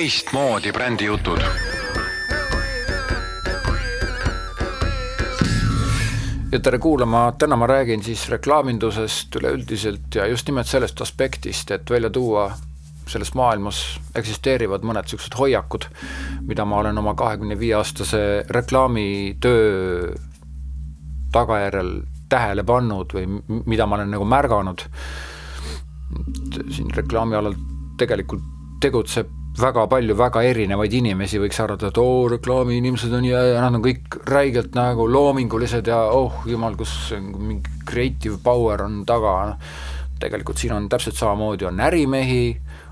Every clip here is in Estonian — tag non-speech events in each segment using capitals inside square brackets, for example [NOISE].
teistmoodi brändijutud ja tere kuulama, täna ma räägin siis reklaamindusest üleüldiselt ja just nimelt sellest aspektist, et välja tuua selles maailmas eksisteerivad mõned niisugused hoiakud, mida ma olen oma kahekümne viie aastase reklaamitöö tagajärjel tähele pannud või mida ma olen nagu märganud. siin reklaamialal tegelikult tegutseb väga palju väga erinevaid inimesi, võiks arvata, et oo, reklaamiinimesed on ja, ja nad on kõik räigelt nagu loomingulised ja oh jumal, kus mingi creative power on taga, noh. tegelikult siin on täpselt samamoodi, on ärimehi,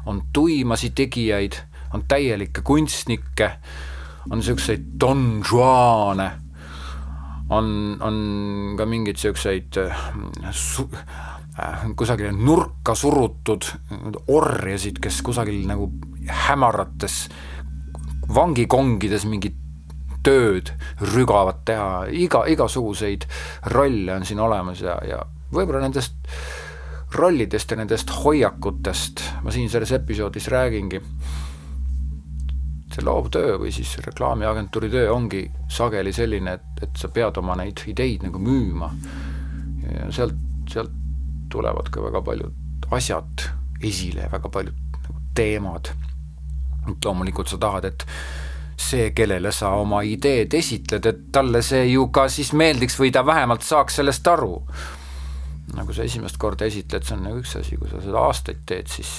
on tuimasi tegijaid, on täielikke kunstnikke, on niisuguseid Don Juane, on, on ka mingeid niisuguseid su-, äh, kusagile nurka surutud orjasid, kes kusagil nagu hämarates vangikongides mingit tööd rügavad teha, iga, igasuguseid rolle on siin olemas ja, ja võib-olla nendest rollidest ja nendest hoiakutest ma siin selles episoodis räägingi. see loovtöö või siis reklaamiagentuuri töö ongi sageli selline, et, et sa pead oma neid ideid nagu müüma. ja sealt, sealt tulevad ka väga paljud asjad esile, väga paljud nagu teemad et loomulikult sa tahad, et see, kellele sa oma ideed esitled, et talle see ju ka siis meeldiks või ta vähemalt saaks sellest aru. nagu sa esimest korda esitled, see on nagu üks asi, kui sa seda aastaid teed, siis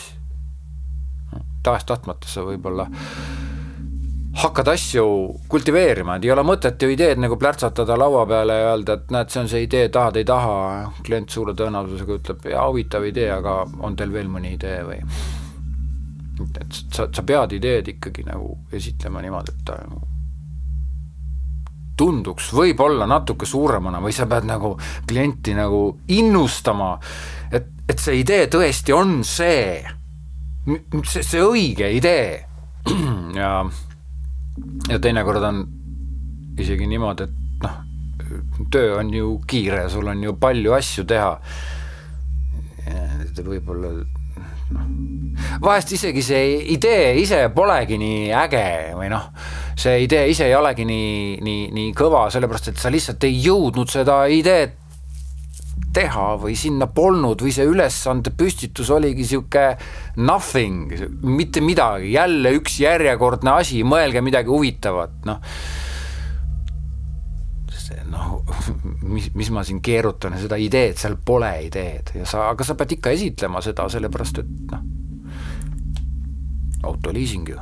no, tahes-tahtmata sa võib-olla hakkad asju kultiveerima, et ei ole mõtet ju ideed nagu plärtsatada laua peale ja öelda, et näed, see on see idee, tahad, ei taha, klient suure tõenäosusega ütleb, jaa, huvitav idee, aga on teil veel mõni idee või et sa, sa pead ideed ikkagi nagu esitlema niimoodi, et ta nagu tunduks võib-olla natuke suuremana või sa pead nagu klienti nagu innustama, et, et see idee tõesti on see, see, see õige idee. [CLEARS THROAT] ja, ja teinekord on isegi niimoodi, et noh, töö on ju kiire, sul on ju palju asju teha. võib-olla noh, vahest isegi see idee ise polegi nii äge või noh, see idee ise ei olegi nii, nii, nii kõva, sellepärast et sa lihtsalt ei jõudnud seda ideed teha või sinna polnud või see ülesande püstitus oligi sihuke nothing, mitte midagi, jälle üks järjekordne asi, mõelge midagi huvitavat, noh. Noh, mis, mis ma siin keerutan, seda ideed, seal pole ideed ja sa, aga sa pead ikka esitlema seda, sellepärast et noh, autoliising ju,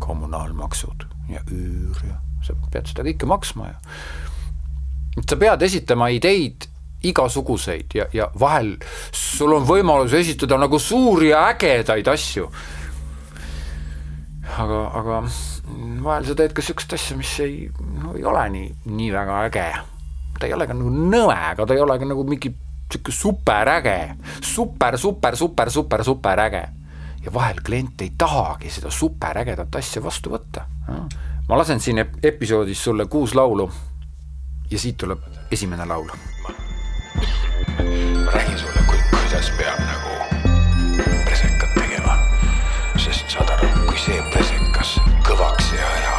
kommunaalmaksud ja üür ja sa pead seda kõike maksma ja sa pead esitama ideid igasuguseid ja, ja vahel sul on võimalus esitada nagu suuri ja ägedaid asju. aga, aga vahel sa teed ka niisugust asja, mis ei, no ei ole nii, nii väga äge. ta ei ole ka nagu nõme, aga ta ei ole ka nagu mingi niisugune superäge, super, super, super, super, super äge. ja vahel klient ei tahagi seda superägedat asja vastu võtta. ma lasen siin episoodis sulle kuus laulu ja siit tuleb esimene laul. ma räägin sulle, kuidas peab nagu presekat tegema, sest saad aru, kui see presekas kõvaks ja, ja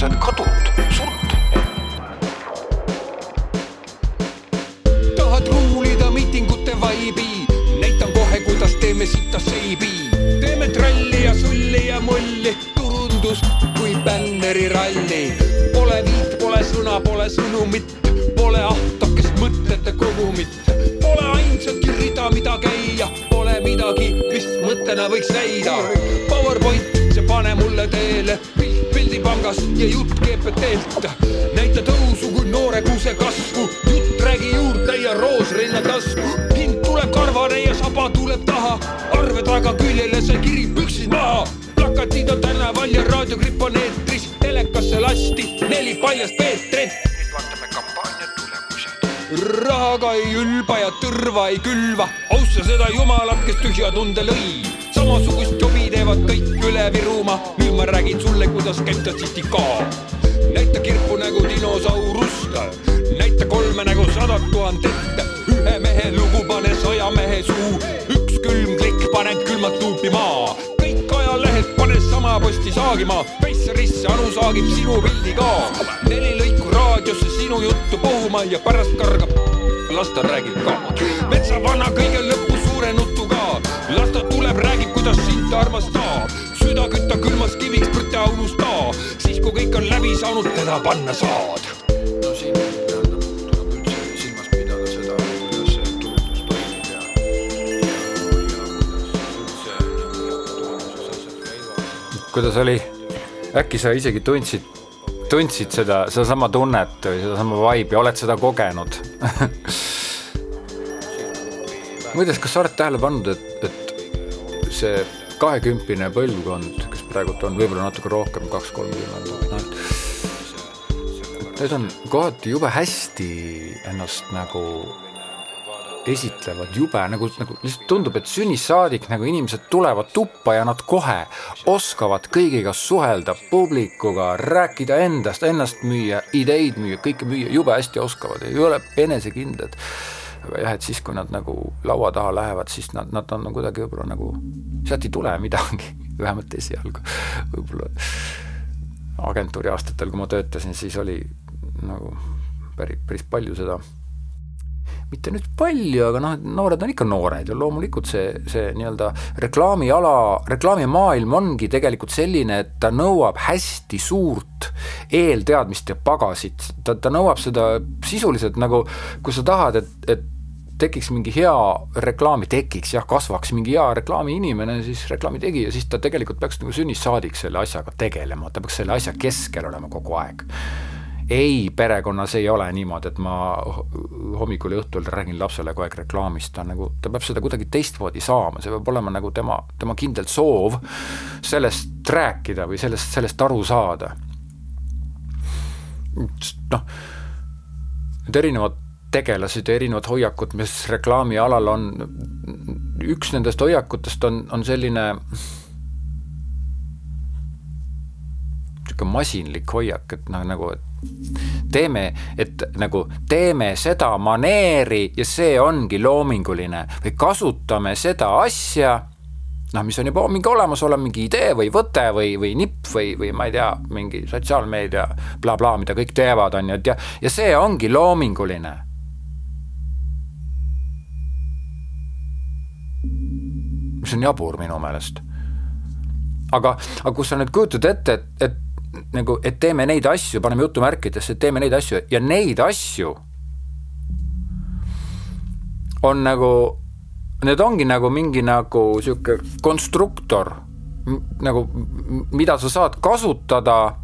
sa oled kadunud, surnud. tahad ruulida miitingute vaibi, näitan kohe, kuidas teeme sita seibi. teeme tralli ja sulli ja mulli, sõna, pole sõnumit, pole ahtakest mõtete kogumit. Pole ainsatki rida, mida käia, pole midagi, mis mõttena võiks näida. PowerPoint, see pane mulle teele pildipangast ja jutt GPT-lt. näita tõusu kui noore kuuse kasvu, jutt räägi juurde ja roos rinna tasku. hind tuleb karvane ja saba tuleb taha, arve taga küljele sai kiri püksid maha. plakatid on tänaval ja raadiogripp on eetris, telekasse lasti neli paljast Peetrit. nüüd vaatame kampaania tulemusi. rahaga ei ülba ja tõrva ei külva, austa seda jumalat, kes tühja tunde lõi. samasugust jobi teevad kõik üle Virumaa, nüüd ma räägin sulle, kuidas Kansas City ka. näita kirpu nägu dinosaurust, näita kolme nägu sadat tuhandet, ühe mehe lugu pane saja mehe suu, üks külm klikk panen külmalt pane sama posti saagima, Peisserisse Anu saagib sinu pildi ka. neli lõiku raadiosse sinu juttu puhuma ja pärast kargab, las ta räägib ka. metsavana kõige lõppu suure nutuga, las ta tuleb, räägib, kuidas sind ta armastab. süda kütta külmas kiviks, prüte unusta, siis kui kõik on läbi saanud, teda panna saad kuidas oli, äkki sa isegi tundsid, tundsid seda, sedasama tunnet või sedasama vibe'i, oled seda kogenud? [LAUGHS] Muideks, kas sa oled tähele pannud, et, et see kahekümpine põlvkond, kes praegult on võib-olla natuke rohkem, kaks, kolmkümmend, noh et need on kohati jube hästi ennast nagu esitlevad jube nagu, nagu lihtsalt tundub, et sünnist saadik nagu inimesed tulevad tuppa ja nad kohe oskavad kõigiga suhelda, publikuga, rääkida endast, ennast müüa, ideid müüa, kõike müüa, jube hästi oskavad ei ole enesekindlad. aga jah, et siis, kui nad nagu laua taha lähevad, siis nad, nad on kuidagi võib-olla nagu, sealt ei tule midagi, [LAUGHS] vähemalt esialgu võib-olla agentuuri aastatel, kui ma töötasin, siis oli nagu päris, päris palju seda, mitte nüüd palju, aga noh, noored on ikka noored ja loomulikult see, see nii-öelda reklaamiala, reklaamimaailm ongi tegelikult selline, et ta nõuab hästi suurt eelteadmist ja pagasit, ta, ta nõuab seda sisuliselt nagu, kui sa tahad, et, et tekiks mingi hea reklaami, tekiks jah, kasvaks mingi hea reklaamiinimene, siis reklaami tegija, siis ta tegelikult peaks nagu sünnist saadik selle asjaga tegelema, ta peaks selle asja keskel olema kogu aeg ei, perekonnas ei ole niimoodi, et ma hommikul ja õhtul räägin lapsele kogu aeg reklaamist, ta nagu, ta peab seda kuidagi teistmoodi saama, see peab olema nagu tema, tema kindel soov sellest rääkida või sellest, sellest aru saada. noh, need erinevad tegelased ja erinevad hoiakud, mis reklaamialal on, üks nendest hoiakutest on, on selline niisugune masinlik hoiak, et noh, nagu, et teeme, et nagu teeme seda maneeri ja see ongi loominguline või kasutame seda asja, noh, mis on juba mingi olemasolev mingi idee või võte või, või nipp või, või ma ei tea, mingi sotsiaalmeedia blablabla, mida kõik teevad, on ju, et ja, ja see ongi loominguline. mis on jabur minu meelest. aga, aga kui sa nüüd kujutad ette, et, et nagu, et teeme neid asju, paneme jutumärkidesse, et teeme neid asju ja neid asju on nagu, need ongi nagu mingi nagu sihuke konstruktor, nagu mida sa saad kasutada,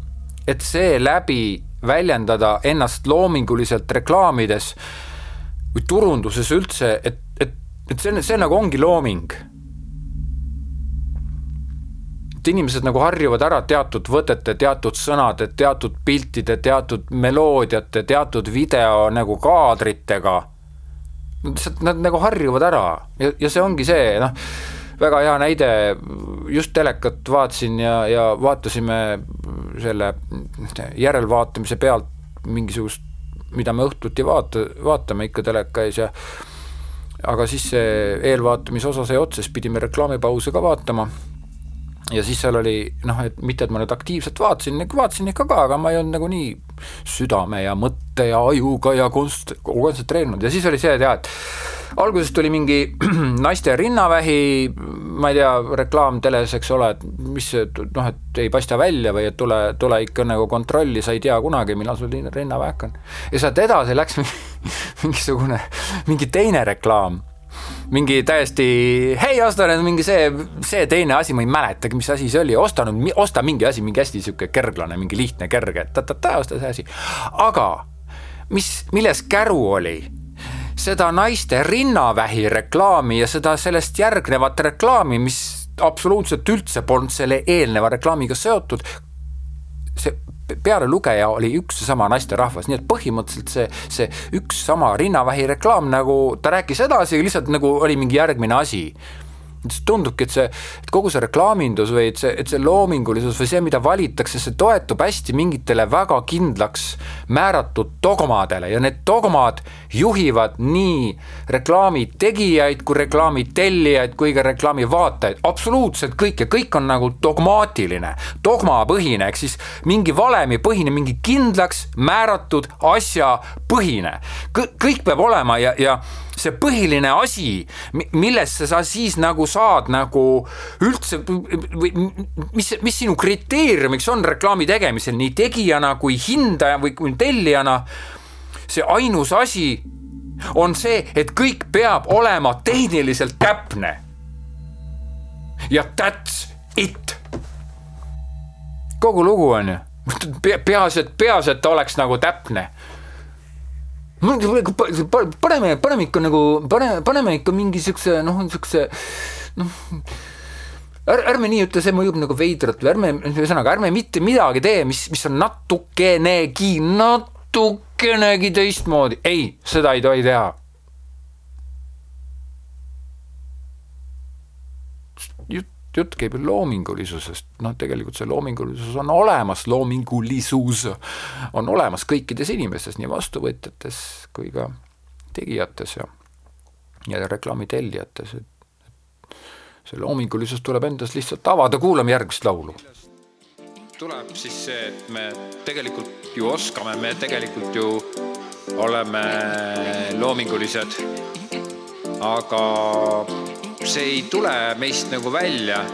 et seeläbi väljendada ennast loominguliselt reklaamides või turunduses üldse, et, et, et see, see nagu ongi looming et inimesed nagu harjuvad ära teatud võtete, teatud sõnade, teatud piltide, teatud meloodiate, teatud video nagu kaadritega. lihtsalt nad nagu harjuvad ära ja, ja see ongi see, noh, väga hea näide, just telekat vaatasin ja, ja vaatasime selle järelvaatamise pealt mingisugust, mida me õhtuti vaata, vaatame ikka teleka ees ja aga siis see eelvaatamise osa sai otsa, siis pidime reklaamipause ka vaatama ja siis seal oli noh, et mitte, et ma nüüd aktiivselt vaatasin, vaatasin ikka ka, aga ma ei olnud nagu nii südame ja mõtte ja ajuga ja konst-, kontsentreerunud ja siis oli see, et jaa, et alguses tuli mingi [CLEARS THROAT] naiste rinnavähi, ma ei tea, reklaam teles, eks ole, et mis noh, et ei paista välja või et tule, tule ikka nagu kontrolli, sa ei tea kunagi, millal sul rinnavähk on. ja sealt edasi läks [LAUGHS] mingisugune, mingi teine reklaam mingi täiesti, hei, osta nüüd mingi see, see teine asi, ma ei mäletagi, mis asi see oli, osta nüüd, osta mingi asi, mingi hästi sihuke kerglane, mingi lihtne, kerge, ta-ta-ta, osta see asi. aga mis, milles käru oli? seda naiste rinnavähi reklaami ja seda sellest järgnevat reklaami, mis absoluutselt üldse polnud selle eelneva reklaamiga seotud, see pealelugeja oli üks seesama naisterahvas, nii et põhimõtteliselt see, see üks sama rinnavähi reklaam nagu ta rääkis edasi, lihtsalt nagu oli mingi järgmine asi. Siis tundubki, et see, et kogu see reklaamindus või et see, et see loomingulisus või see, mida valitakse, see toetub hästi mingitele väga kindlaks määratud dogmadele ja need dogmad juhivad nii reklaami tegijaid kui reklaami tellijaid kui ka reklaami vaatajaid, absoluutselt kõik ja kõik on nagu dogmaatiline, dogmapõhine, ehk siis mingi valemipõhine, mingi kindlaks määratud asjapõhine. kõik peab olema ja, ja see põhiline asi, millesse sa siis nagu saad nagu üldse või mis, mis sinu kriteeriumiks on reklaami tegemisel nii tegijana kui hindaja või kui tellijana. see ainus asi on see, et kõik peab olema tehniliselt täpne. ja that's it. kogu lugu on ju, peaasi, et peaasi, et ta oleks nagu täpne paneme, paneme ikka nagu, pane, paneme ikka mingi siukse noh, siukse noh ärme, ärme nii ütle, see mõjub nagu veidralt või ärme, ühesõnaga ärme mitte midagi tee, mis, mis on natukenegi, natukenegi teistmoodi, ei, seda ei tohi teha jutt käib ju loomingulisusest, noh, tegelikult see loomingulisus on olemas, loomingulisus on olemas kõikides inimestes, nii vastuvõtjates kui ka tegijates ja, ja reklaami tellijates, et see loomingulisus tuleb endas lihtsalt avada, kuulame järgmist laulu. tuleb siis see, et me tegelikult ju oskame, me tegelikult ju oleme loomingulised, aga see ei tule meist nagu välja.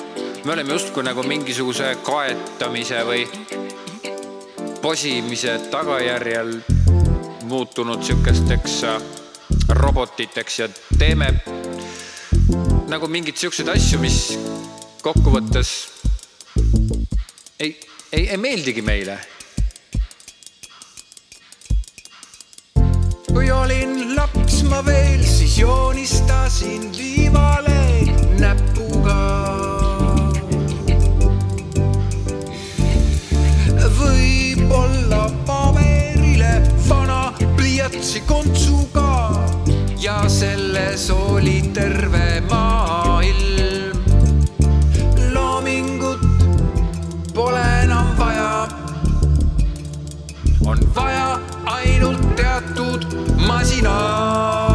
me oleme justkui nagu mingisuguse kaetamise või posimise tagajärjel muutunud sihukesteks äh, robotiteks ja teeme nagu mingeid siukseid asju, mis kokkuvõttes ei, ei, ei meeldigi meile. kui olin laps ma veel, siis joonistasin liivale näpuga. võib-olla paberile vana pliiatsi kontsuga ja selles oli terve maailm. loomingut pole enam vaja. on vaja ainult teatud masinat.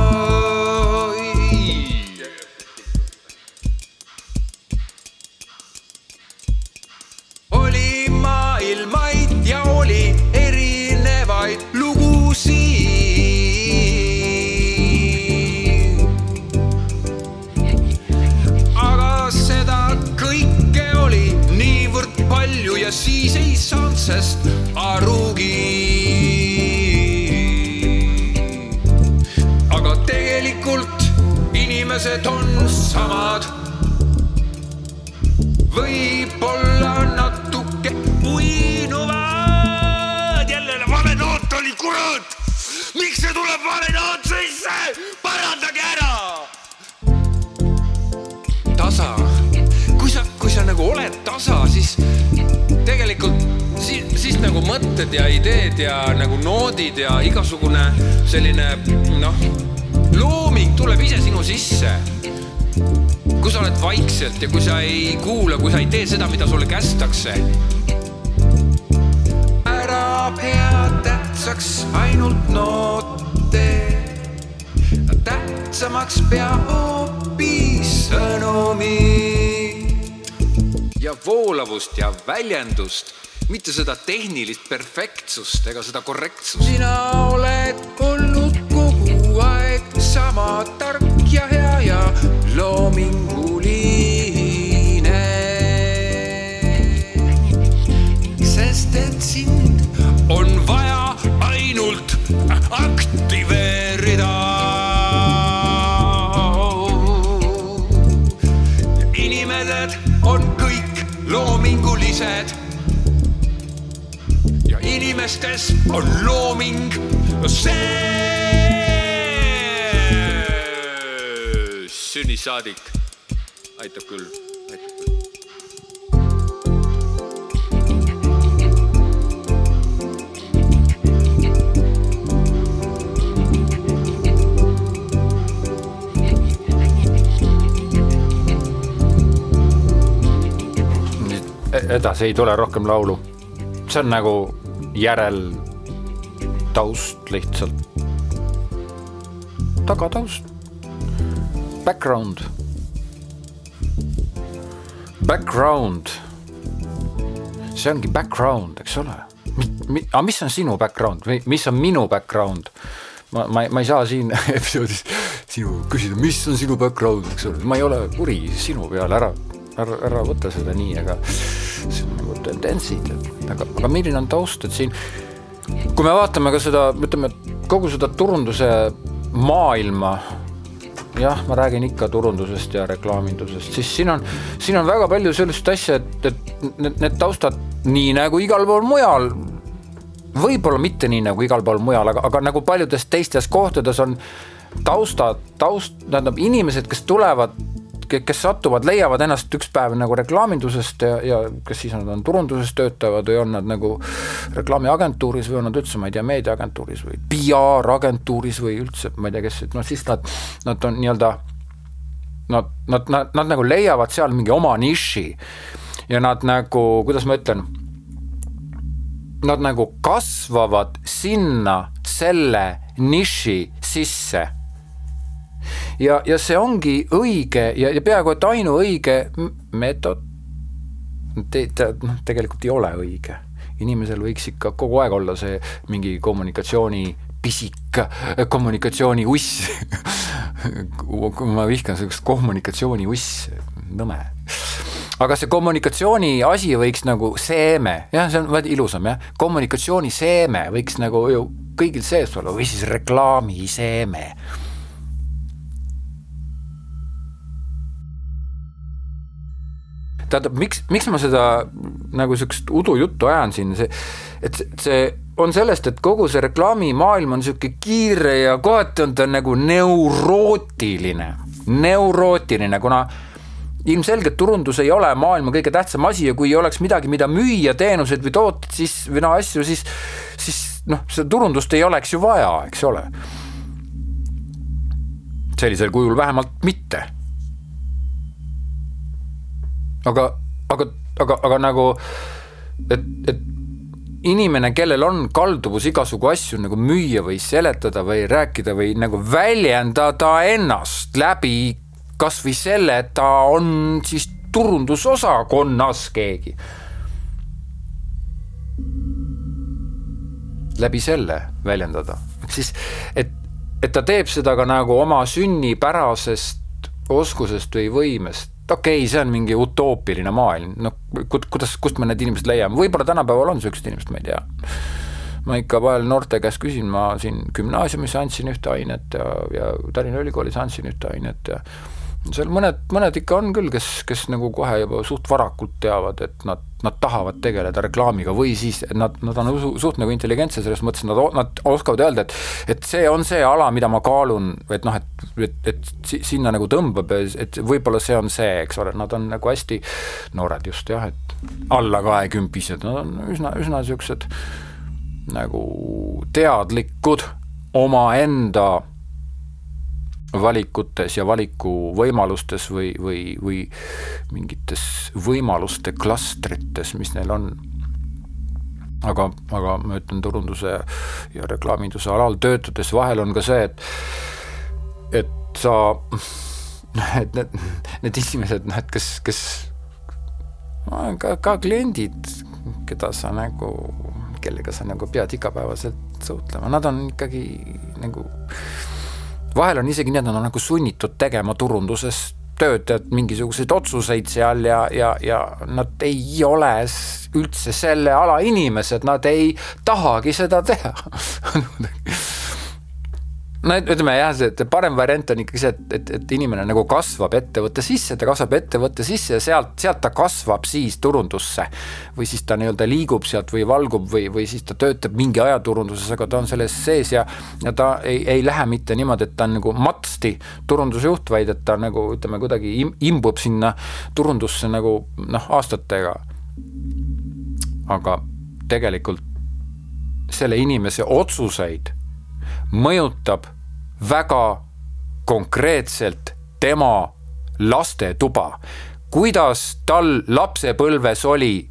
Vaikselt ja kui sa ei kuula, kui sa ei tee seda, mida sulle kästakse. ära pea tähtsaks ainult noote, tähtsamaks pea hoopis sõnumit ja voolavust ja väljendust mitte seda tehnilist perfektsust ega seda korrektsust. sina oled olnud kogu aeg sama tark ja hea ja loominguline. Et sind on vaja ainult aktiveerida. inimesed on kõik loomingulised inimestes on looming see. sünnisaadik aitab küll. Edasi ei tule rohkem laulu. see on nagu järel taust lihtsalt. tagataust. Background. Background. see ongi background, eks ole. aga mis on sinu background või mis on minu background? ma, ma, ma ei saa siin [LAUGHS] episoodis sinu küsida, mis on sinu background, eks ole, ma ei ole kuri sinu peale, ära, ära, ära võta seda nii, aga tendentsid, aga, aga milline on taust, et siin kui me vaatame ka seda, ütleme, kogu seda turunduse maailma, jah, ma räägin ikka turundusest ja reklaamindusest, siis siin on, siin on väga palju sellist asja, et, et need, need taustad, nii nagu igal pool mujal, võib-olla mitte nii nagu igal pool mujal, aga, aga nagu paljudes teistes kohtades on taustad, taust, tähendab inimesed, kes tulevad kes satuvad, leiavad ennast üks päev nagu reklaamindusest ja, ja kas siis nad on turunduses töötavad või on nad nagu reklaamiagentuuris või on nad üldse, ma ei tea, meediaagentuuris või PR-agentuuris või üldse, ma ei tea, kes, noh siis nad, nad on nii-öelda Nad, nad, nad, nad nagu leiavad seal mingi oma niši ja nad nagu, kuidas ma ütlen, nad nagu kasvavad sinna selle niši sisse ja, ja see ongi õige ja, ja peaaegu et ainuõige meetod. Te, te, noh, tegelikult ei ole õige. inimesel võiks ikka kogu aeg olla see mingi kommunikatsiooni pisik, kommunikatsiooni uss. [LAUGHS] Ma vihkan sellist kommunikatsiooni uss, nõme. Aga see kommunikatsiooni asi võiks nagu seeme, jah, see on vaid ilusam jah, kommunikatsiooni seeme võiks nagu ju kõigil sees olla või siis reklaamiseeme tähendab, miks, miks ma seda nagu sihukest udujuttu ajan siin, see, et see on sellest, et kogu see reklaamimaailm on sihuke kiire ja kohati on ta nagu neurootiline, neurootiline, kuna ilmselgelt turundus ei ole maailma kõige tähtsam asi ja kui ei oleks midagi, mida müüa, teenuseid või tooteid, siis või noh, asju, siis, siis noh, seda turundust ei oleks ju vaja, eks ole. sellisel kujul vähemalt mitte aga, aga, aga, aga nagu, et, et inimene, kellel on kalduvus igasugu asju nagu müüa või seletada või rääkida või nagu väljendada ennast läbi kasvõi selle, et ta on siis turundusosakonnas keegi. läbi selle väljendada, et siis, et, et ta teeb seda ka nagu oma sünnipärasest oskusest või võimest okei okay,, see on mingi utoopiline maailm, noh kuidas, kust me need inimesed leiame, võib-olla tänapäeval on niisugused inimesed, ma ei tea. ma ikka vahel noorte käest küsin, ma siin gümnaasiumis andsin ühte ainet ja, ja Tallinna Ülikoolis andsin ühte ainet ja seal mõned, mõned ikka on küll, kes, kes nagu kohe juba suht varakult teavad, et nad, nad tahavad tegeleda reklaamiga või siis nad, nad on suht nagu intelligentsed selles mõttes, nad, nad oskavad öelda, et et see on see ala, mida ma kaalun, et noh, et, et, et sinna nagu tõmbab, et võib-olla see on see, eks ole, nad on nagu hästi noored just jah, et alla kahekümpised, nad on üsna, üsna niisugused nagu teadlikud omaenda valikutes ja valikuvõimalustes või, või, või mingites võimaluste klastrites, mis neil on. aga, aga ma ütlen, turunduse ja reklaaminduse alal töötades vahel on ka see, et, et sa, et need, need inimesed, noh, et kes, kes ka, ka kliendid, keda sa nagu, kellega sa nagu pead igapäevaselt suhtlema, nad on ikkagi nagu vahel on isegi nii, et nad on nagu sunnitud tegema turunduses tööd, et mingisuguseid otsuseid seal ja, ja, ja nad ei ole üldse selle ala inimesed, nad ei tahagi seda teha [LAUGHS] no ütleme jah, see parem variant on ikkagi see, et, et, et inimene nagu kasvab ettevõtte sisse, ta kasvab ettevõtte sisse ja sealt, sealt ta kasvab siis turundusse. või siis ta nii-öelda liigub sealt või valgub või, või siis ta töötab mingi aja turunduses, aga ta on selles sees ja, ja ta ei, ei lähe mitte niimoodi, et ta on nagu matsti turundusjuht, vaid et ta nagu ütleme, kuidagi im, imbub sinna turundusse nagu noh, aastatega. aga tegelikult selle inimese otsuseid mõjutab väga konkreetselt tema lastetuba. kuidas tal lapsepõlves oli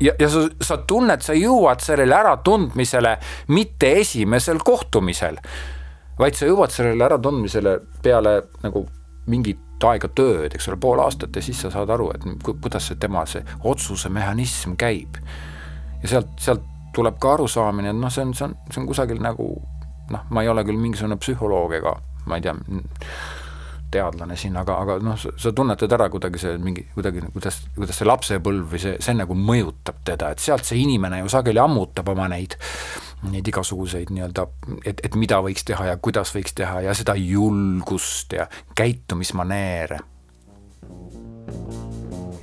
ja, ja sa, sa tunned, sa jõuad sellele äratundmisele mitte esimesel kohtumisel, vaid sa jõuad sellele äratundmisele peale nagu mingit aega tööd, eks ole, pool aastat ja siis sa saad aru, et kuidas see tema see otsuse mehhanism käib. ja sealt, sealt tuleb ka arusaamine, et noh, see on, see on, see on kusagil nagu noh, ma ei ole küll mingisugune psühholoog ega ma ei tea, teadlane siin, aga, aga noh, sa tunnetad ära kuidagi see mingi, kuidagi kuidas, kuidas see lapsepõlv või see, see nagu mõjutab teda, et sealt see inimene ju sageli ammutab oma neid, neid igasuguseid nii-öelda, et, et mida võiks teha ja kuidas võiks teha ja seda julgust ja käitumismaneere.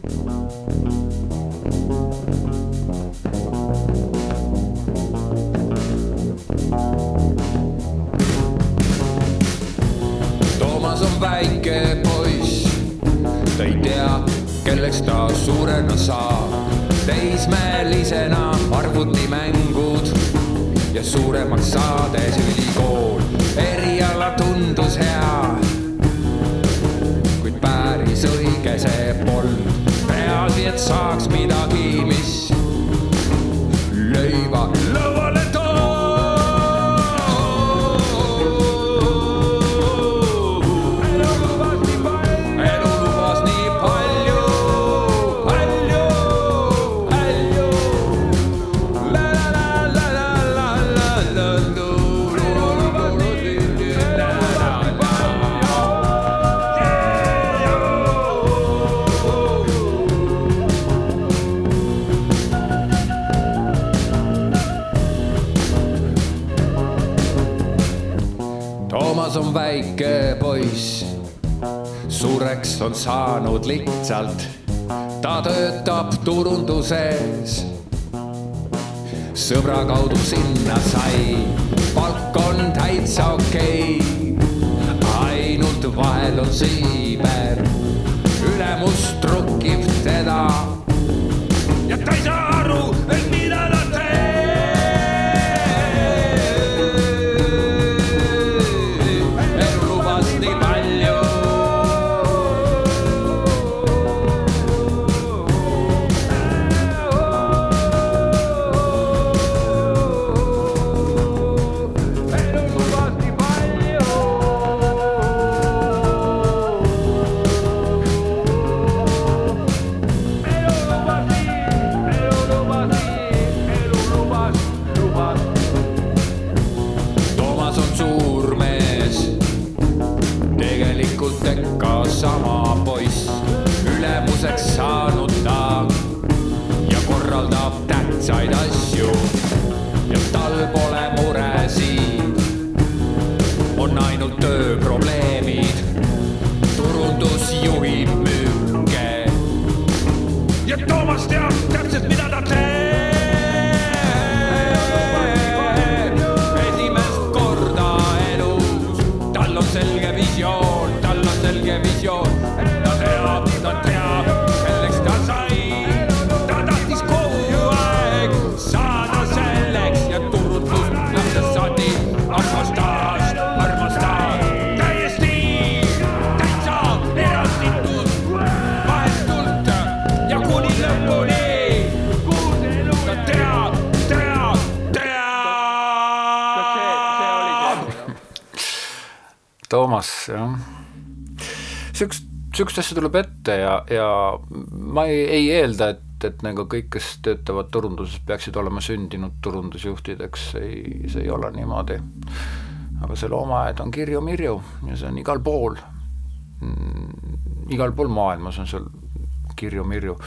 Toomas kelleks ta suurena saab. teismelisena arvutimängud ja suuremaks saades ülikool. eriala tundus hea, kuid päris õige see polnud. peaasi, et saaks midagi, mis suureks on saanud lihtsalt. ta töötab turunduses. sõbra kaudu sinna sai, palk on täitsa okei okay. ainult vahel on siiber, ülemus trukib teda ja ta ei saa Toomas, jah. Sihukest, sihukest asja tuleb ette ja, ja ma ei, ei eelda, et, et nagu kõik, kes töötavad turunduses, peaksid olema sündinud turundusjuhtideks, ei, see ei ole niimoodi. aga see loomaaed on kirju-mirju ja see on igal pool mm,. igal pool maailmas on seal kirju-mirju.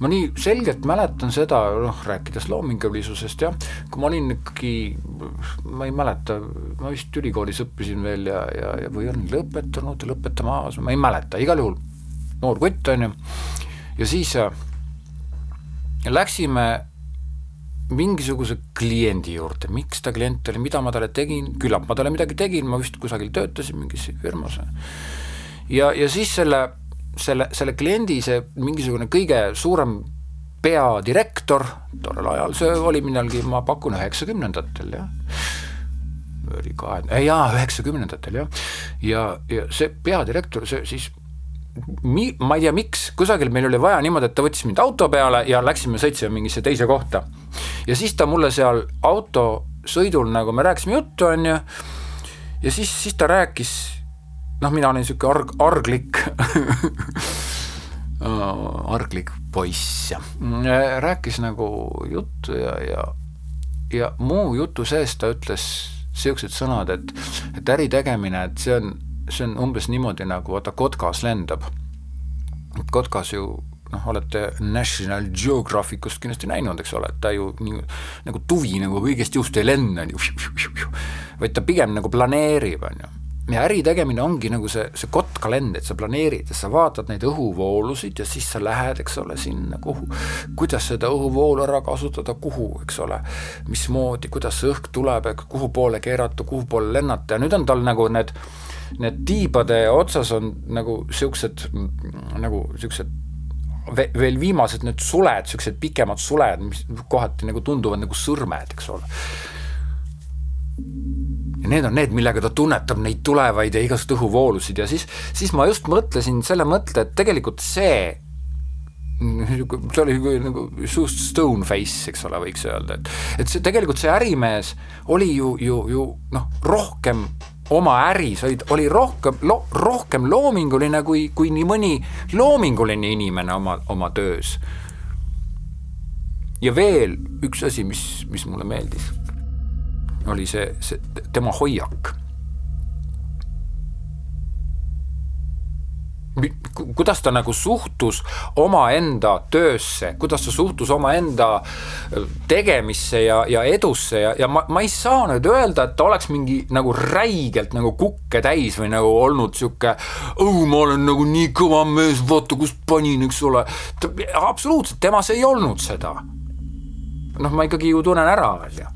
ma nii selgelt mäletan seda, noh, rääkides loomingulisusest jah, kui ma olin ikkagi, ma ei mäleta, ma vist ülikoolis õppisin veel ja, ja, ja või olin lõpetanud, lõpetamas, ma ei mäleta, igal juhul noor kutt, on ju, ja siis äh, läksime mingisuguse kliendi juurde, miks ta klient oli, mida ma talle tegin, küllap ma talle midagi tegin, ma vist kusagil töötasin mingis firmas. ja, ja siis selle, selle, selle kliendi see mingisugune kõige suurem peadirektor, tollel ajal see oli millalgi, ma pakun üheksakümnendatel, jah oli kahe, jaa, üheksakümnendatel jah, ja, ja see peadirektor, see siis mi-, ma ei tea, miks, kusagil meil oli vaja niimoodi, et ta võttis mind auto peale ja läksime, sõitsime mingisse teise kohta. ja siis ta mulle seal autosõidul nagu me rääkisime juttu, on ju, ja siis, siis ta rääkis, noh, mina olin niisugune arg, arglik. [LAUGHS] Arglik poiss. Ja rääkis nagu juttu ja, ja ja muu jutu sees ta ütles niisugused sõnad, et, et äri tegemine, et see on, see on umbes niimoodi, nagu vaata kotkas lendab. kotkas ju noh, olete National Geographicust kindlasti näinud, eks ole, et ta ju nii nagu tuvi nagu kõigest juust ei lenda, vaid ta pigem nagu planeerib, on ju ja äri tegemine ongi nagu see, see kottkalend, et sa planeerid ja sa vaatad neid õhuvoolusid ja siis sa lähed, eks ole, sinna, kuhu, kuidas seda õhuvoolu ära kasutada, kuhu, eks ole, mismoodi, kuidas see õhk tuleb, kuhu poole keerata, kuhu poole lennata. Ja nüüd on tal nagu need, need tiibade otsas on nagu niisugused, nagu niisugused veel viimased need suled, niisugused pikemad suled, mis kohati nagu tunduvad nagu sõrmed, eks ole ja need on need, millega ta tunnetab neid tulevaid ja igasuguseid õhuvoolusid ja siis, siis ma just mõtlesin selle mõtte, et tegelikult see see oli nagu suust stone face, eks ole, võiks öelda, et et see tegelikult see ärimees oli ju, ju, ju noh, rohkem oma äris olid, oli rohkem lo,, rohkem loominguline kui, kui nii mõni loominguline inimene oma, oma töös. ja veel üks asi, mis, mis mulle meeldis oli see, see tema hoiak. kuidas ta nagu suhtus omaenda töösse, kuidas ta suhtus omaenda äh, tegemisse ja, ja edusse ja, ja ma, ma ei saa nüüd öelda, et ta oleks mingi nagu räigelt nagu kukke täis või nagu olnud sihuke. oh, ma olen nagu nii kõva mees, vaata kust panin, eks ole. absoluutselt, temas ei olnud seda. noh, ma ikkagi ju tunnen ära, on ju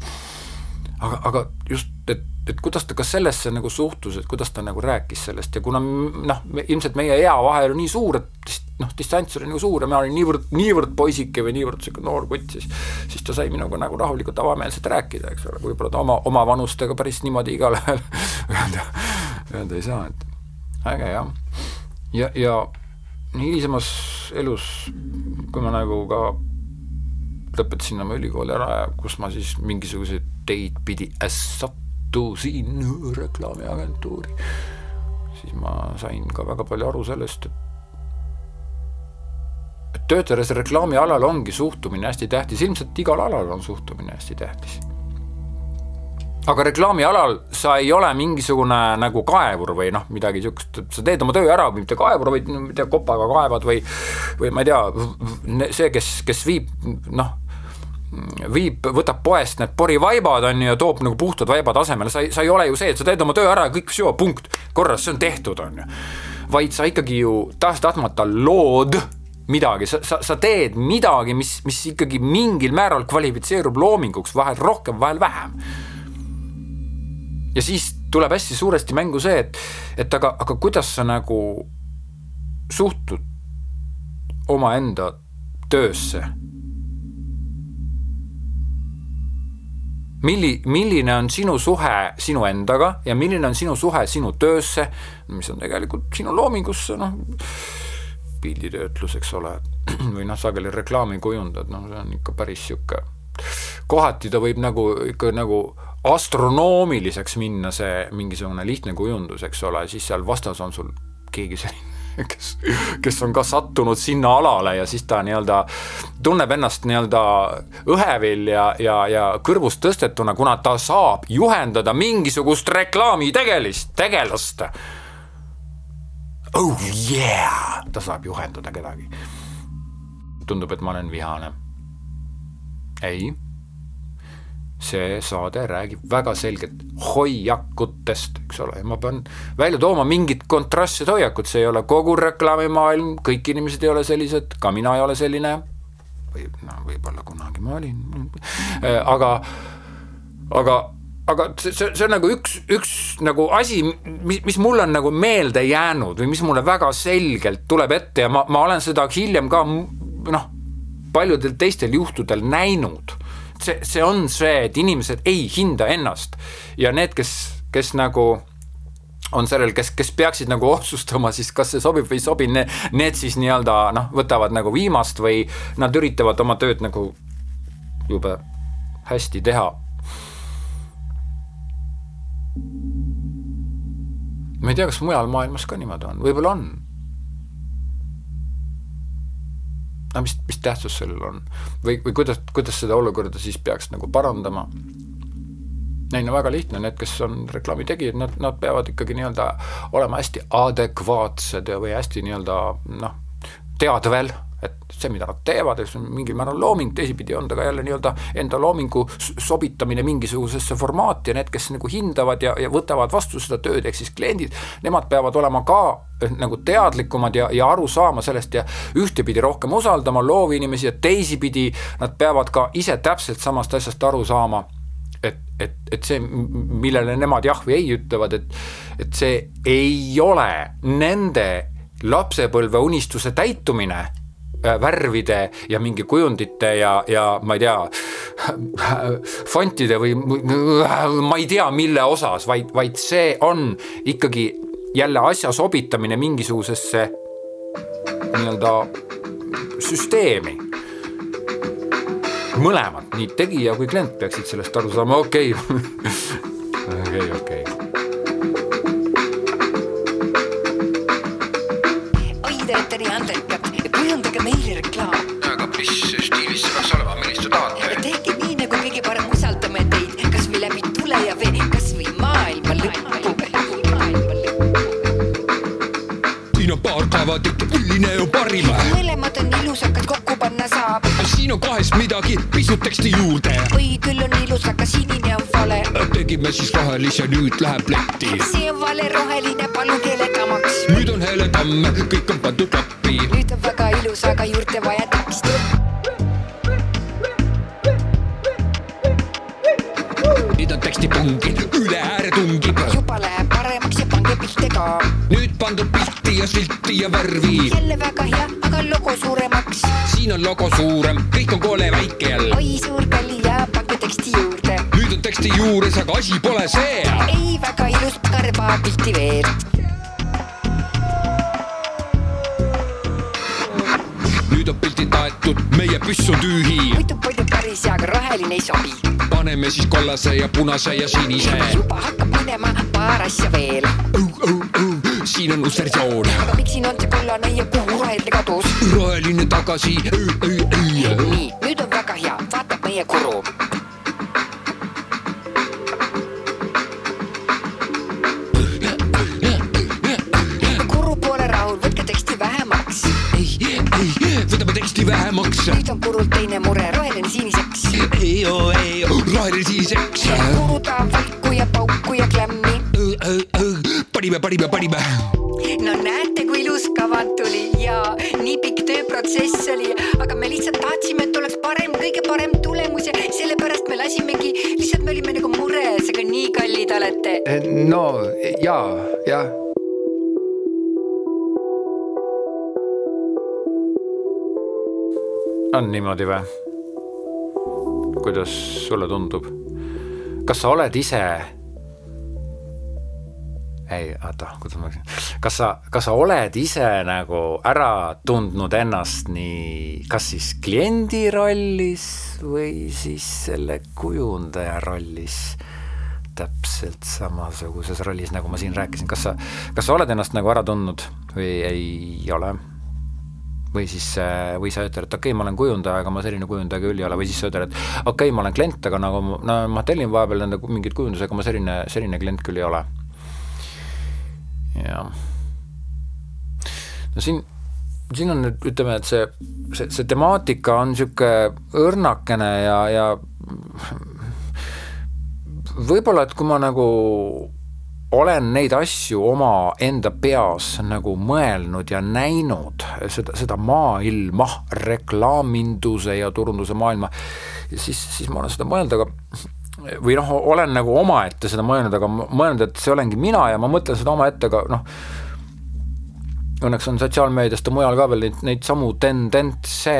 aga, aga just, et, et kuidas ta ka sellesse nagu suhtus, et kuidas ta nagu rääkis sellest ja kuna noh, ilmselt meie ea vahe oli nii suur, et noh, distants oli nagu suur ja mina olin niivõrd, niivõrd poisike või niivõrd niisugune noor kutt, siis siis ta sai minuga nagu rahulikult avameelselt rääkida, eks ole, võib-olla ta oma, oma vanustega päris niimoodi igale [LAUGHS] öelda, öelda ei saa, et äge jah. ja, ja hilisemas elus, kui ma nagu ka lõpetasin oma ülikooli ära ja kus ma siis mingisuguseid teid pidi sattusin reklaamiagentuuri, siis ma sain ka väga palju aru sellest, et töötades reklaamialal ongi suhtumine hästi tähtis, ilmselt igal alal on suhtumine hästi tähtis. aga reklaamialal sa ei ole mingisugune nagu kaevur või noh, midagi niisugust, et sa teed oma töö ära, mitte kaevur, vaid ma ei tea, kopaga kaevad või või ma ei tea, see, kes, kes viib noh, viib, võtab poest need porivaibad, on ju, ja toob nagu puhtad vaibad asemele, sa ei, sa ei ole ju see, et sa teed oma töö ära ja kõik, punkt, korras, see on tehtud, on ju. vaid sa ikkagi ju tahes-tahtmata lood midagi, sa, sa, sa teed midagi, mis, mis ikkagi mingil määral kvalifitseerub loominguks, vahel rohkem, vahel vähem. ja siis tuleb hästi suuresti mängu see, et, et aga, aga kuidas sa nagu suhtud omaenda töösse milli-, milline on sinu suhe sinu endaga ja milline on sinu suhe sinu töösse, mis on tegelikult sinu loomingusse, noh, pilditöötlus, eks ole, [CLEARS THROAT] või noh, sageli reklaami kujundad, noh, see on ikka päris niisugune, kohati ta võib nagu ikka nagu astronoomiliseks minna, see mingisugune lihtne kujundus, eks ole, siis seal vastas on sul keegi selline kes, kes on ka sattunud sinna alale ja siis ta nii-öelda tunneb ennast nii-öelda õhevil ja, ja, ja kõrvust tõstetuna, kuna ta saab juhendada mingisugust reklaami tegelist, tegelast. Oh yeah, ta saab juhendada kedagi. tundub, et ma olen vihane. ei see saade räägib väga selgelt hoiakutest, eks ole, ja ma pean välja tooma mingid kontrastsed hoiakud, see ei ole kogu reklaamimaailm, kõik inimesed ei ole sellised, ka mina ei ole selline, või no võib-olla kunagi ma olin, aga, aga aga see, see, see on nagu üks, üks nagu asi, mis, mis mulle on nagu meelde jäänud või mis mulle väga selgelt tuleb ette ja ma, ma olen seda hiljem ka noh, paljudel teistel juhtudel näinud see, see on see, et inimesed ei hinda ennast ja need, kes, kes nagu on sellel, kes, kes peaksid nagu [LAUGHS] otsustama siis, kas see sobib või ei sobi, need, siis nii-öelda noh, võtavad nagu viimast või nad üritavad oma tööd nagu jube hästi teha. ma ei tea, kas mujal maailmas ka niimoodi on, võib-olla on. Aga mis, mis tähtsus sellel on? Või, või kuidas, kuidas seda olukorda siis peaks nagu parandama? Neil on väga lihtne, need, kes on reklaamitegijad, nad, nad peavad ikkagi nii-öelda olema hästi adekvaatsed või hästi nii-öelda noh, teadvel, et see, mida nad teevad, eks mingil määral looming, teisipidi on ta ka jälle nii-öelda enda loomingu sobitamine mingisugusesse formaati ja need, kes nagu hindavad ja, ja võtavad vastu seda tööd, ehk siis kliendid, nemad peavad olema ka eh, nagu teadlikumad ja, ja aru saama sellest ja ühtepidi rohkem usaldama loovinimesi ja teisipidi nad peavad ka ise täpselt samast asjast aru saama et, et, et see, millele nemad jah või ei ütlevad, et, et see ei ole nende lapsepõlve unistuse täitumine värvide ja mingi kujundite ja, ja ma ei tea, fontide või ma ei tea, mille osas, vaid, vaid see on ikkagi jälle asja sobitamine mingisugusesse nii-öelda süsteemi. Mõlemad, nii tegija kui klient peaksid sellest aru saama, okei. [LAUGHS] Okei, okei. Kaevadit, milline on parim? mõlemad on ilusakad, kokku panna saab. siin on kahest midagi, pisut teksti juurde. oi, küll on ilus, aga sinine on vale. tegime siis rohelise, nüüd läheb letti. see on vale roheline, palun helegamaks. nüüd on heletamm, kõik on pandud kappi. nüüd on väga ilus, aga juurde vaja teksti. nüüd on tekstipungid, üle ääre tungib. juba läheb paremaks ja pange pilte ka. nüüd pandud pilti ja silti ja värvi. jälle väga hea, aga logo suuremaks. siin on logo suurem, kõik on kole väike jälle. oi, suur kalli ja pange teksti juurde. nüüd on teksti juures, aga asi pole see. ei, väga ilus, karva pilti veel. nüüd on pildid aetud, meie püss on tühi. muidu palju päris hea, aga roheline ei sobi. paneme siis kollase ja punase ja sinise. juba hakkab minema paar asja veel. Siin on aga miks siin on see kollane ja kuhu roheline kadus? roheline tagasi. nii, nüüd on väga hea, vaatab meie kuru. kuru pole rahul, võtke teksti vähemaks. ei, ei, võtame teksti vähemaks. nüüd on kurul teine mure, roheline siniseks. ei, ei, roheline siniseks. kuru tahab valku ja pauku ja. Panime, panime, panime. no näete, kui ilus kavand tuli ja nii pikk tööprotsess oli, aga me lihtsalt tahtsime, et oleks parem, kõige parem tulemus ja sellepärast me lasimegi, lihtsalt me olime nagu mures, aga nii kallid olete. no jaa, jah. on niimoodi või? kuidas sulle tundub? kas sa oled ise ei, oota, kuidas ma ütlen, kas sa, kas sa oled ise nagu ära tundnud ennast nii, kas siis kliendi rollis või siis selle kujundaja rollis? täpselt samasuguses rollis, nagu ma siin rääkisin, kas sa, kas sa oled ennast nagu ära tundnud või ei ole? või siis, või sa ütled, et okei okay,, ma olen kujundaja, aga ma selline kujundaja küll ei ole, või siis sa ütled, et okei okay,, ma olen klient, aga nagu no ma tellin vahepeal nende mingeid kujundusi, aga ma selline, selline klient küll ei ole jah. no siin, siin on nüüd ütleme, et see, see, see temaatika on niisugune õrnakene ja, ja võib-olla, et kui ma nagu olen neid asju omaenda peas nagu mõelnud ja näinud, seda, seda maailma, reklaaminduse ja turunduse maailma, siis, siis ma olen seda mõelnud, aga või noh, olen nagu omaette seda mõelnud, aga mõelnud, et see olengi mina ja ma mõtlen seda omaette, aga noh, õnneks on sotsiaalmeediast ja mujal ka veel neid, neid samu tendentse,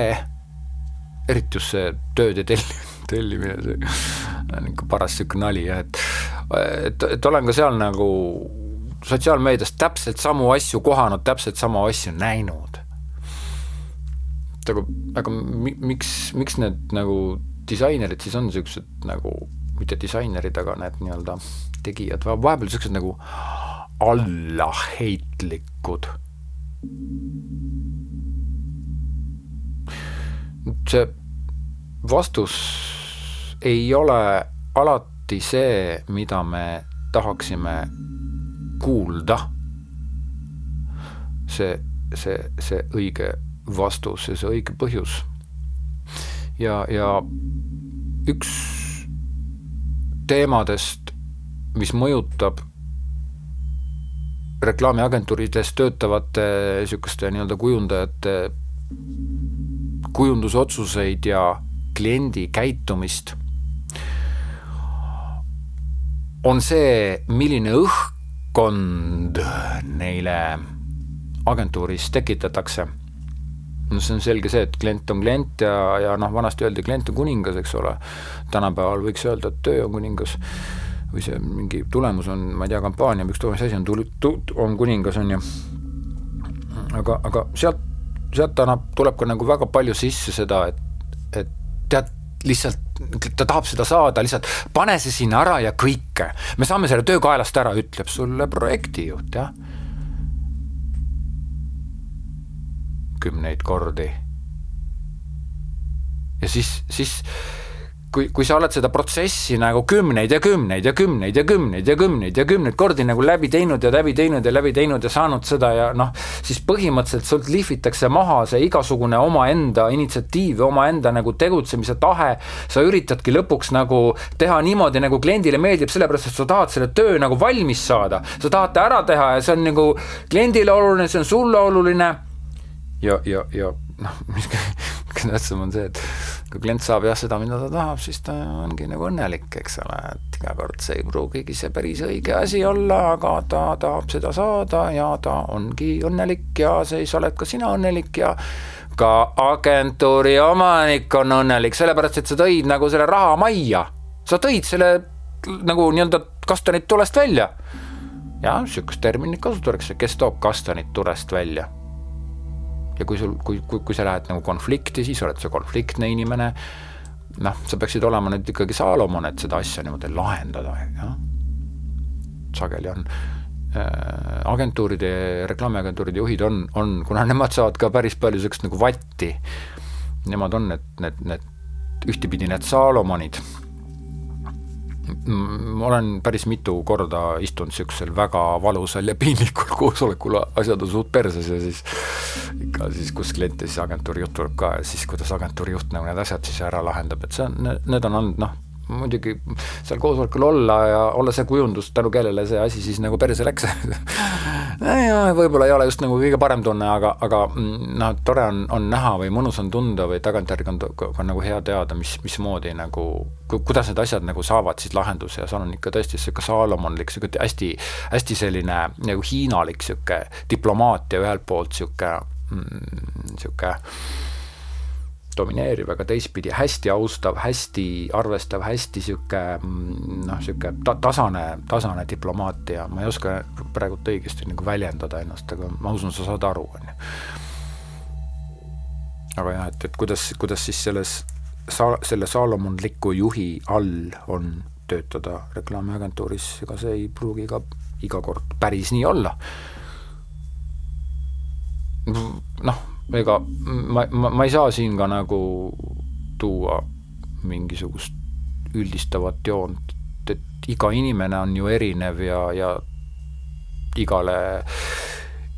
eriti just see tööde tellimine, [LAUGHS] tellimine, see on ikka paras niisugune nali jah, et et, et olen ka seal nagu sotsiaalmeedias täpselt samu asju kohanud, täpselt samu asju näinud. aga, aga mi-, miks, miks need nagu disainerid siis on niisugused nagu, mitte disainerid, aga need nii-öelda tegijad, vahepeal niisugused nagu allaheitlikud. see vastus ei ole alati see, mida me tahaksime kuulda. see, see, see õige vastus ja see õige põhjus. ja, ja üks teemadest, mis mõjutab reklaamiagentuurides töötavate niisuguste nii-öelda kujundajate kujundusotsuseid ja kliendi käitumist, on see, milline õhkkond neile agentuuris tekitatakse. No see on selge see, et klient on klient ja, ja noh, vanasti öeldi, klient on kuningas, eks ole, tänapäeval võiks öelda, et töö on kuningas või see mingi tulemus on, ma ei tea, kampaania või mis asi on, tul-, tu-, on kuningas, on ju. aga, aga sealt, sealt annab, tuleb ka nagu väga palju sisse seda, et, et tead, lihtsalt ta tahab seda saada, lihtsalt pane see sinna ära ja kõike. me saame selle töö kaelast ära, ütleb sulle projektijuht, jah. Kümneid kordi. ja siis, siis kui, kui sa oled seda protsessi nagu kümneid ja kümneid ja kümneid ja kümneid ja kümneid ja kümneid kordi nagu läbi teinud ja läbi teinud ja läbi teinud ja saanud seda ja noh, siis põhimõtteliselt sult lihvitakse maha see igasugune omaenda initsiatiiv ja omaenda nagu tegutsemise tahe, sa üritadki lõpuks nagu teha niimoodi, nagu kliendile meeldib, sellepärast et sa tahad selle töö nagu valmis saada, sa tahad ta ära teha ja see on nagu kliendile oluline, see on sulle oluline ja, ja, ja noh, [LAUGHS] mis kõige tähtsam on see, et kui klient saab jah seda, mida ta tahab, siis ta ongi nagu õnnelik, eks ole, et iga kord see ei pruugigi see päris õige asi olla, aga ta tahab seda saada ja ta ongi õnnelik ja siis oled ka sina õnnelik ja ka agentuuri omanik on õnnelik, sellepärast et sa tõid nagu selle raha majja. sa tõid selle nagu nii-öelda kastanid tulest välja. jah, niisugust terminit kasutatakse, kes toob kastanid tulest välja ja kui sul, kui, kui, kui sa lähed nagu konflikti, siis oled sa konfliktne inimene, noh, sa peaksid olema nüüd ikkagi Saalomon, et seda asja niimoodi lahendada, jah. sageli on. Äh, agentuuride, reklaamiagentuuride juhid on, on, kuna nemad saavad ka päris palju niisugust nagu vatti, nemad on need, need, need ühtepidi need Saalomonid ma olen päris mitu korda istunud niisugusel väga valusal ja piinlikul [LAUGHS] koosolekul, asjad on suht perses ja siis ikka siis, kus klient ja siis agentuuri juht tuleb ka ja siis, kuidas agentuuri juht nagu need asjad siis ära lahendab, et see on, need on olnud noh, muidugi seal koosolekul olla ja olla see kujundus, tänu kellele see asi siis nagu perse läks. [LAUGHS] Võib-olla ei ole just nagu kõige parem tunne, aga, aga mm, noh, tore on, on näha või mõnus on tunda või tagantjärgi on, on nagu hea teada, mis, mismoodi nagu, kuidas need asjad nagu saavad siis lahenduse ja seal on ikka tõesti sihuke saalomonlik, sihuke hästi, hästi selline nagu hiinalik sihuke diplomaatia ühelt poolt sihuke mm,, sihuke domineeriv, aga teistpidi hästi austav, hästi arvestav, hästi sihuke noh, sihuke ta-, tasane, tasane diplomaatia, ma ei oska praegult õigesti nagu väljendada ennast, aga ma usun, sa saad aru, on ju. aga jah, et, et kuidas, kuidas siis selles sa-, selle saalomonliku juhi all on töötada reklaamiagentuuris, ega see ei pruugi ka iga kord päris nii olla. noh ega ma, ma, ma ei saa siin ka nagu tuua mingisugust üldistavat joont, et iga inimene on ju erinev ja, ja igale,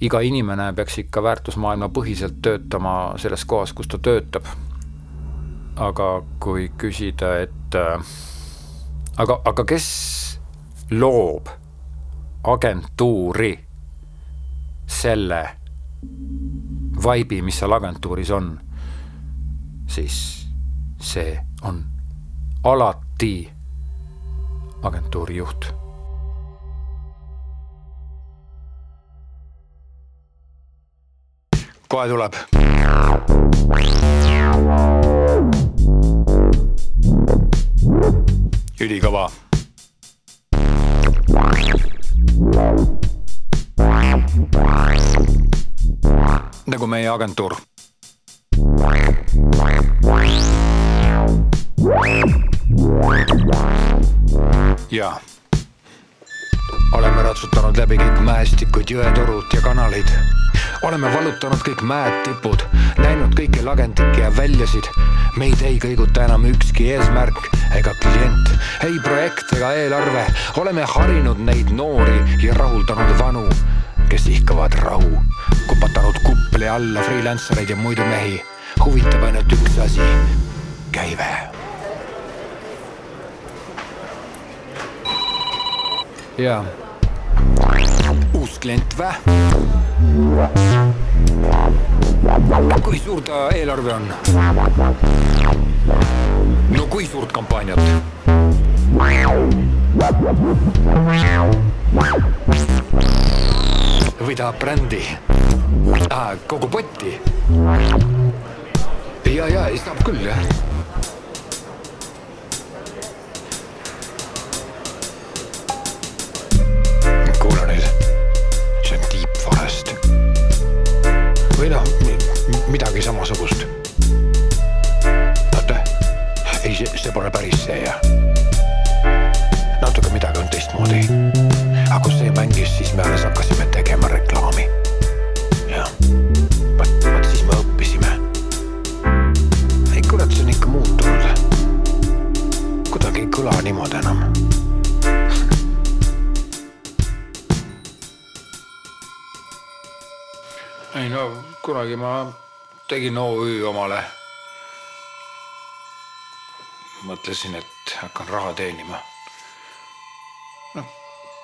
iga inimene peaks ikka väärtusmaailma põhiselt töötama selles kohas, kus ta töötab. aga kui küsida, et aga, aga kes loob agentuuri selle vaibi, mis seal agentuuris on, siis see on alati agentuuri juht. kohe tuleb. ülikõva. Nagu meie agentuur. jaa oleme ratsutanud läbi kõik mäestikud, jõetorud ja kanalid. oleme vallutanud kõik mäed, tipud, näinud kõiki lagendikke ja väljasid. meid ei kõiguta enam ükski eesmärk ega klient, ei projekt ega eelarve. oleme harinud neid noori ja rahuldanud vanu, kes ihkavad rahu. kupatanud kupli alla freelancer eid ja muidu mehi. huvitab ainult üks asi, käive jaa uus klient vä? kui suur ta eelarve on? no kui suurt kampaaniat? Või tahab brändi ah,? kogu potti? ja, ja saab küll jah või noh, midagi samasugust. oota, ei, see, see pole päris see jah. natuke midagi on teistmoodi. Aga kus see mängis, siis me alles hakkasime tegema reklaami. jah, vot, vot siis me õppisime. ei kurat, see on ikka muutunud. kuidagi ei kõla niimoodi enam ei no kunagi ma tegin OÜ omale. mõtlesin, et hakkan raha teenima.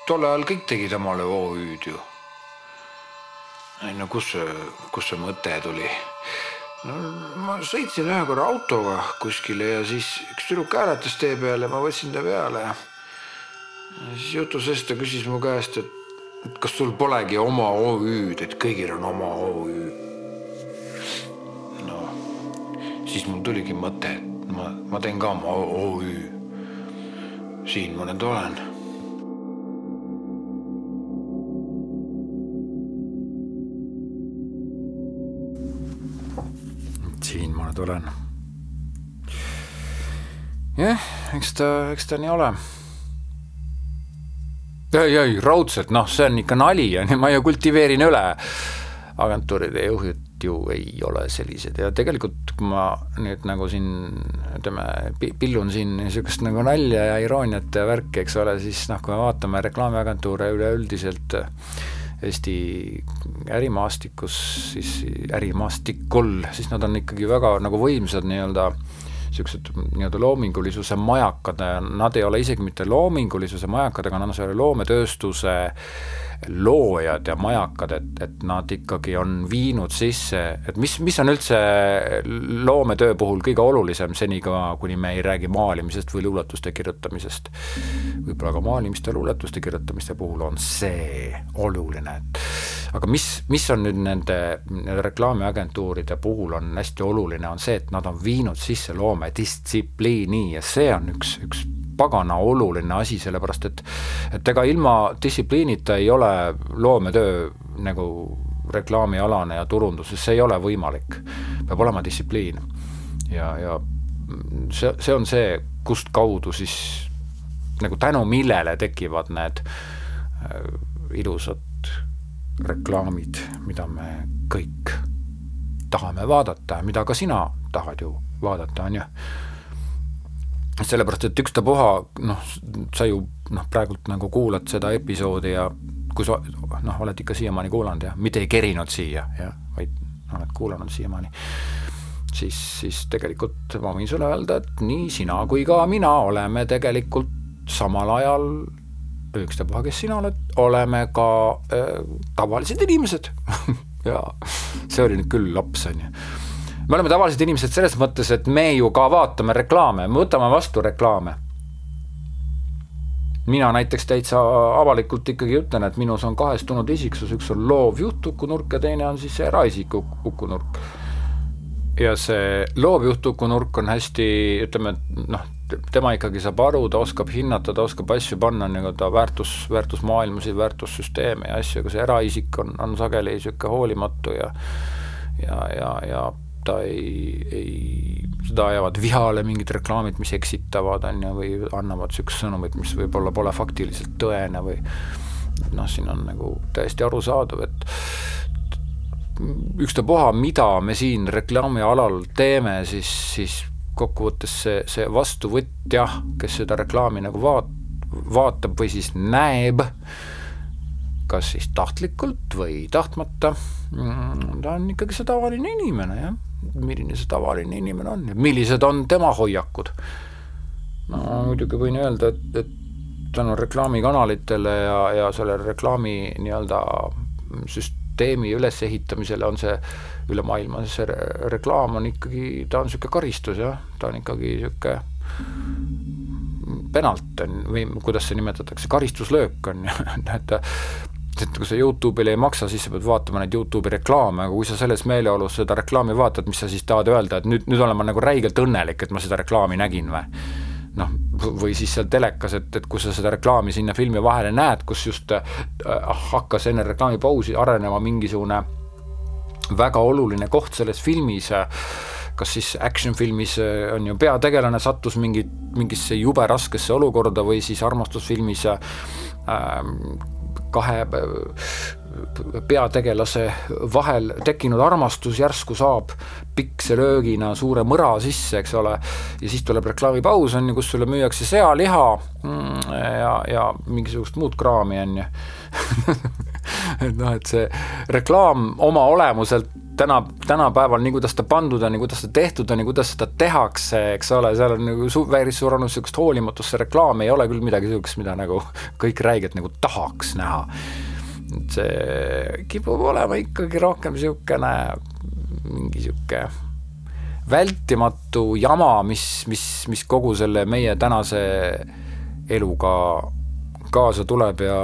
Tol ajal kõik tegid omale OÜ-d ju. ei no kus see, kus see mõte tuli? no ma sõitsin ühe korra autoga kuskile ja siis üks tüdruk hääletas tee peal ja ma võtsin ta peale ja siis jutu sees ta küsis mu käest, et kas sul polegi oma OÜ-d, et kõigil on oma OÜ? no siis mul tuligi mõte, et ma, ma teen ka oma OÜ. siin ma nüüd olen. Siin ma nüüd olen. jah, eks ta, eks ta nii ole ei, ei raudselt, noh, see on ikka nali, on ju, ma ju kultiveerin üle. agentuuride juhid ju ei ole sellised ja tegelikult, kui ma nüüd nagu siin ütleme, pillun siin niisugust nagu nalja ja irooniat ja värki, eks ole, siis noh, kui me vaatame reklaamiagentuure üleüldiselt Eesti ärimaastikus, siis ärimaastikul, siis nad on ikkagi väga nagu võimsad nii-öelda äh, niisugused nii-öelda loomingulisuse majakad, nad ei ole isegi mitte loomingulisuse majakad, aga nad on selle loometööstuse loojad ja majakad, et, et nad ikkagi on viinud sisse, et mis, mis on üldse loometöö puhul kõige olulisem senikaua, kuni me ei räägi maalimisest või luuletuste kirjutamisest. võib-olla ka maalimiste, luuletuste kirjutamiste puhul on see oluline, et aga mis, mis on nüüd nende, nende reklaamiagentuuride puhul on hästi oluline, on see, et nad on viinud sisse loomedistsipliini ja see on üks, üks pagana oluline asi, sellepärast et et ega ilma distsipliinita ei ole loometöö nagu reklaamialane ja turunduses, see ei ole võimalik. peab olema distsipliin. ja, ja see, see on see, kust kaudu siis nagu tänu millele tekivad need äh, ilusad reklaamid, mida me kõik tahame vaadata, mida ka sina tahad ju vaadata, on ju sellepärast, et ükstapuha noh, sa ju noh, praegult nagu kuulad seda episoodi ja kui sa noh, oled ikka siiamaani kuulanud ja mitte ei kerinud siia, jah, vaid oled kuulanud siiamaani, siis, siis tegelikult ma võin sulle öelda, et nii sina kui ka mina oleme tegelikult samal ajal ükstapuha, kes sina oled, oleme ka äh, tavalised inimesed [LAUGHS] ja see oli nüüd küll laps, on ju me oleme tavalised inimesed selles mõttes, et me ju ka vaatame reklaame, me võtame vastu reklaame. Mina näiteks täitsa avalikult ikkagi ütlen, et minus on kahestunud isiksus, üks on loov juhtukunurk ja teine on siis eraisiku ukunurk. ja see loov juhtukunurk on hästi, ütleme, noh, tema ikkagi saab aru, ta oskab hinnata, ta oskab asju panna nii-öelda väärtus, väärtusmaailmasid, väärtussüsteeme ja asju, aga see eraisik on, on sageli niisugune hoolimatu ja ja, ja, ja ta ei, ei, seda ajavad vihale mingid reklaamid, mis eksitavad, on ju, või annavad niisugust sõnumit, mis võib-olla pole faktiliselt tõene või noh, siin on nagu täiesti arusaadav, et ükstapuha, mida me siin reklaamialal teeme, siis, siis kokkuvõttes see, see vastuvõtja, kes seda reklaami nagu vaat-, vaatab või siis näeb, kas siis tahtlikult või tahtmata, mm, ta on ikkagi see tavaline inimene, jah. Milline see tavaline inimene on ja millised on tema hoiakud. no muidugi võin öelda, et, et tänu reklaamikanalitele ja, ja selle reklaami nii-öelda süsteemi ülesehitamisele on see üle maailma, see re reklaam on ikkagi, ta on niisugune karistus jah, ta on ikkagi niisugune penalt on või kuidas see nimetatakse, karistuslöök on ju, [LAUGHS] et et kui sa Youtube'ile ei maksa, siis sa pead vaatama neid Youtube'i reklaame, aga kui sa selles meeleolus seda reklaami vaatad, mis sa siis tahad öelda, et nüüd, nüüd olen ma nagu räigelt õnnelik, et ma seda reklaami nägin või? noh, või siis seal telekas, et, et kus sa seda reklaami sinna filmi vahele näed, kus just äh, hakkas enne reklaamipausi arenema mingisugune väga oluline koht selles filmis äh,, kas siis action filmis äh, on ju peategelane sattus mingi, mingisse jube raskesse olukorda või siis armastusfilmis äh, kahe äh, peategelase vahel tekkinud armastus järsku saab pikselöögina suure mõra sisse, eks ole, ja siis tuleb reklaamipaus, on ju, kus sulle müüakse sealiha mm, ja, ja mingisugust muud kraami, on ju. [LAUGHS] Et noh, et see reklaam oma olemuselt täna, tänapäeval, nii kuidas ta pandud on ja kuidas ta tehtud on ja kuidas seda tehakse, eks ole, seal on nagu su-, päris suur annus niisugust hoolimatust, see reklaam ei ole küll midagi niisugust, mida nagu kõik räigelt nagu tahaks näha. et see kipub olema ikkagi rohkem niisugune mingi niisugune vältimatu jama, mis, mis, mis kogu selle meie tänase eluga kaasa tuleb ja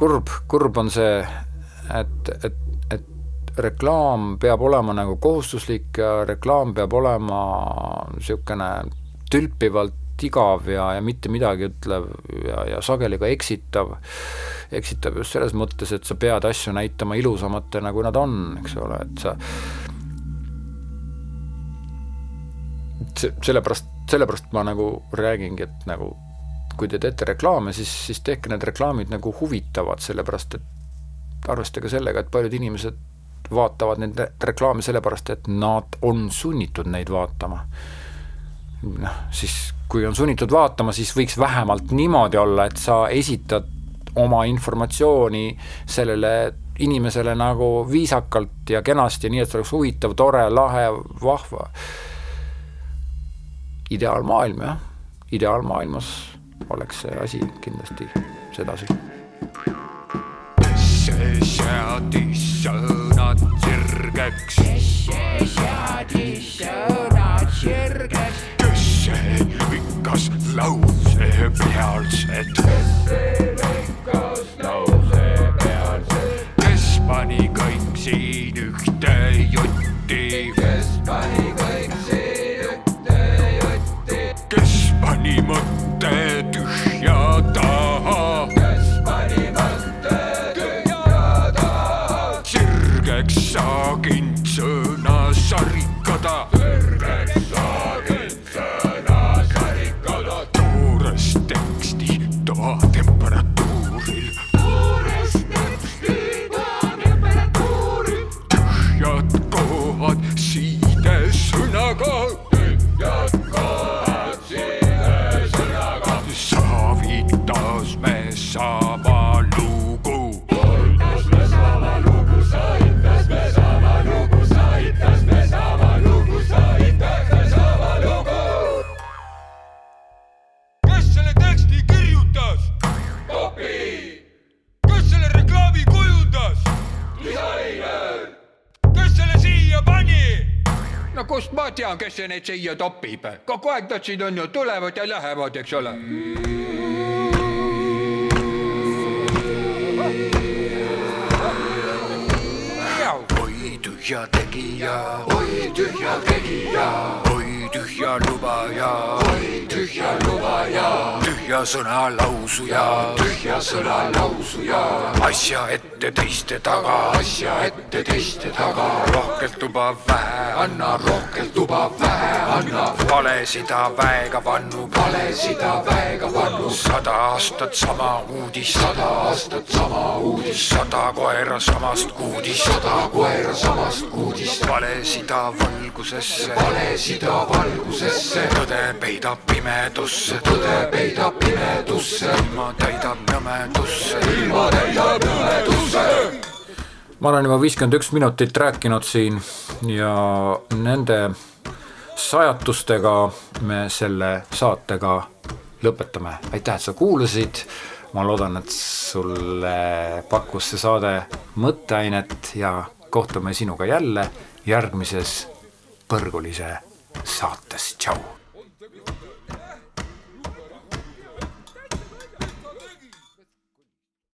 kurb, kurb on see, et, et, et reklaam peab olema nagu kohustuslik ja reklaam peab olema niisugune tülpivalt igav ja, ja mitte midagi ütlev ja, ja sageli ka eksitav, eksitav just selles mõttes, et sa pead asju näitama ilusamatena, kui nad on, eks ole, et sa sellepärast, sellepärast ma nagu räägingi, et nagu kui te teete reklaame, siis, siis tehke need reklaamid nagu huvitavad, sellepärast et arvestage sellega, et paljud inimesed vaatavad neid reklaame sellepärast, et nad on sunnitud neid vaatama. noh, siis kui on sunnitud vaatama, siis võiks vähemalt niimoodi olla, et sa esitad oma informatsiooni sellele inimesele nagu viisakalt ja kenasti, nii et see oleks huvitav, tore, lahe, vahva. ideaalmaailm jah, ideaalmaailmas oleks see asi kindlasti sedasi. see seadis sõnad sirgeks. see seadis sõnad sirgeks. kes see lükkas lause pealset? kes see lükkas lause pealset? kes pani kõik siin ühte jutti? kes pani kõik siin ühte jutti? kes pani mõtte tühja taha? kes pani mõtte tühja taha? sirgeks saaginud sõna sarikada. Kust ma tean, kes see neid siia topib? kogu aeg nad siin on ju, tulevad ja lähevad, eks ole. oi tühja tegija, oi tühja tegija, oi tühja lubaja, oi tühja lubaja, tühja sõna lausuja, tühja sõna lausuja, asja ette teiste taga, asja ette teiste taga, rohkelt tuba vähe anna, rohkelt tuba vähe anna, valesida väega pannu, valesida väega pannu, sada aastat sama uudis, sada aastat sama uudis, sada koera samast kuudist, sada koera samast kuudist, valesida valgusesse, valesida valgusesse, tõde peidab pimedusse, tõde peidab pimedusse, ilma täidab nõmedusse, ilma täidab nõmedusse. ma olen juba viiskümmend üks minutit rääkinud siin ja nende sajatustega me selle saatega lõpetame. aitäh, et sa kuulasid. ma loodan, et sulle pakkus see saade mõtteainet ja kohtume sinuga jälle järgmises põrgulise Sot as Joe.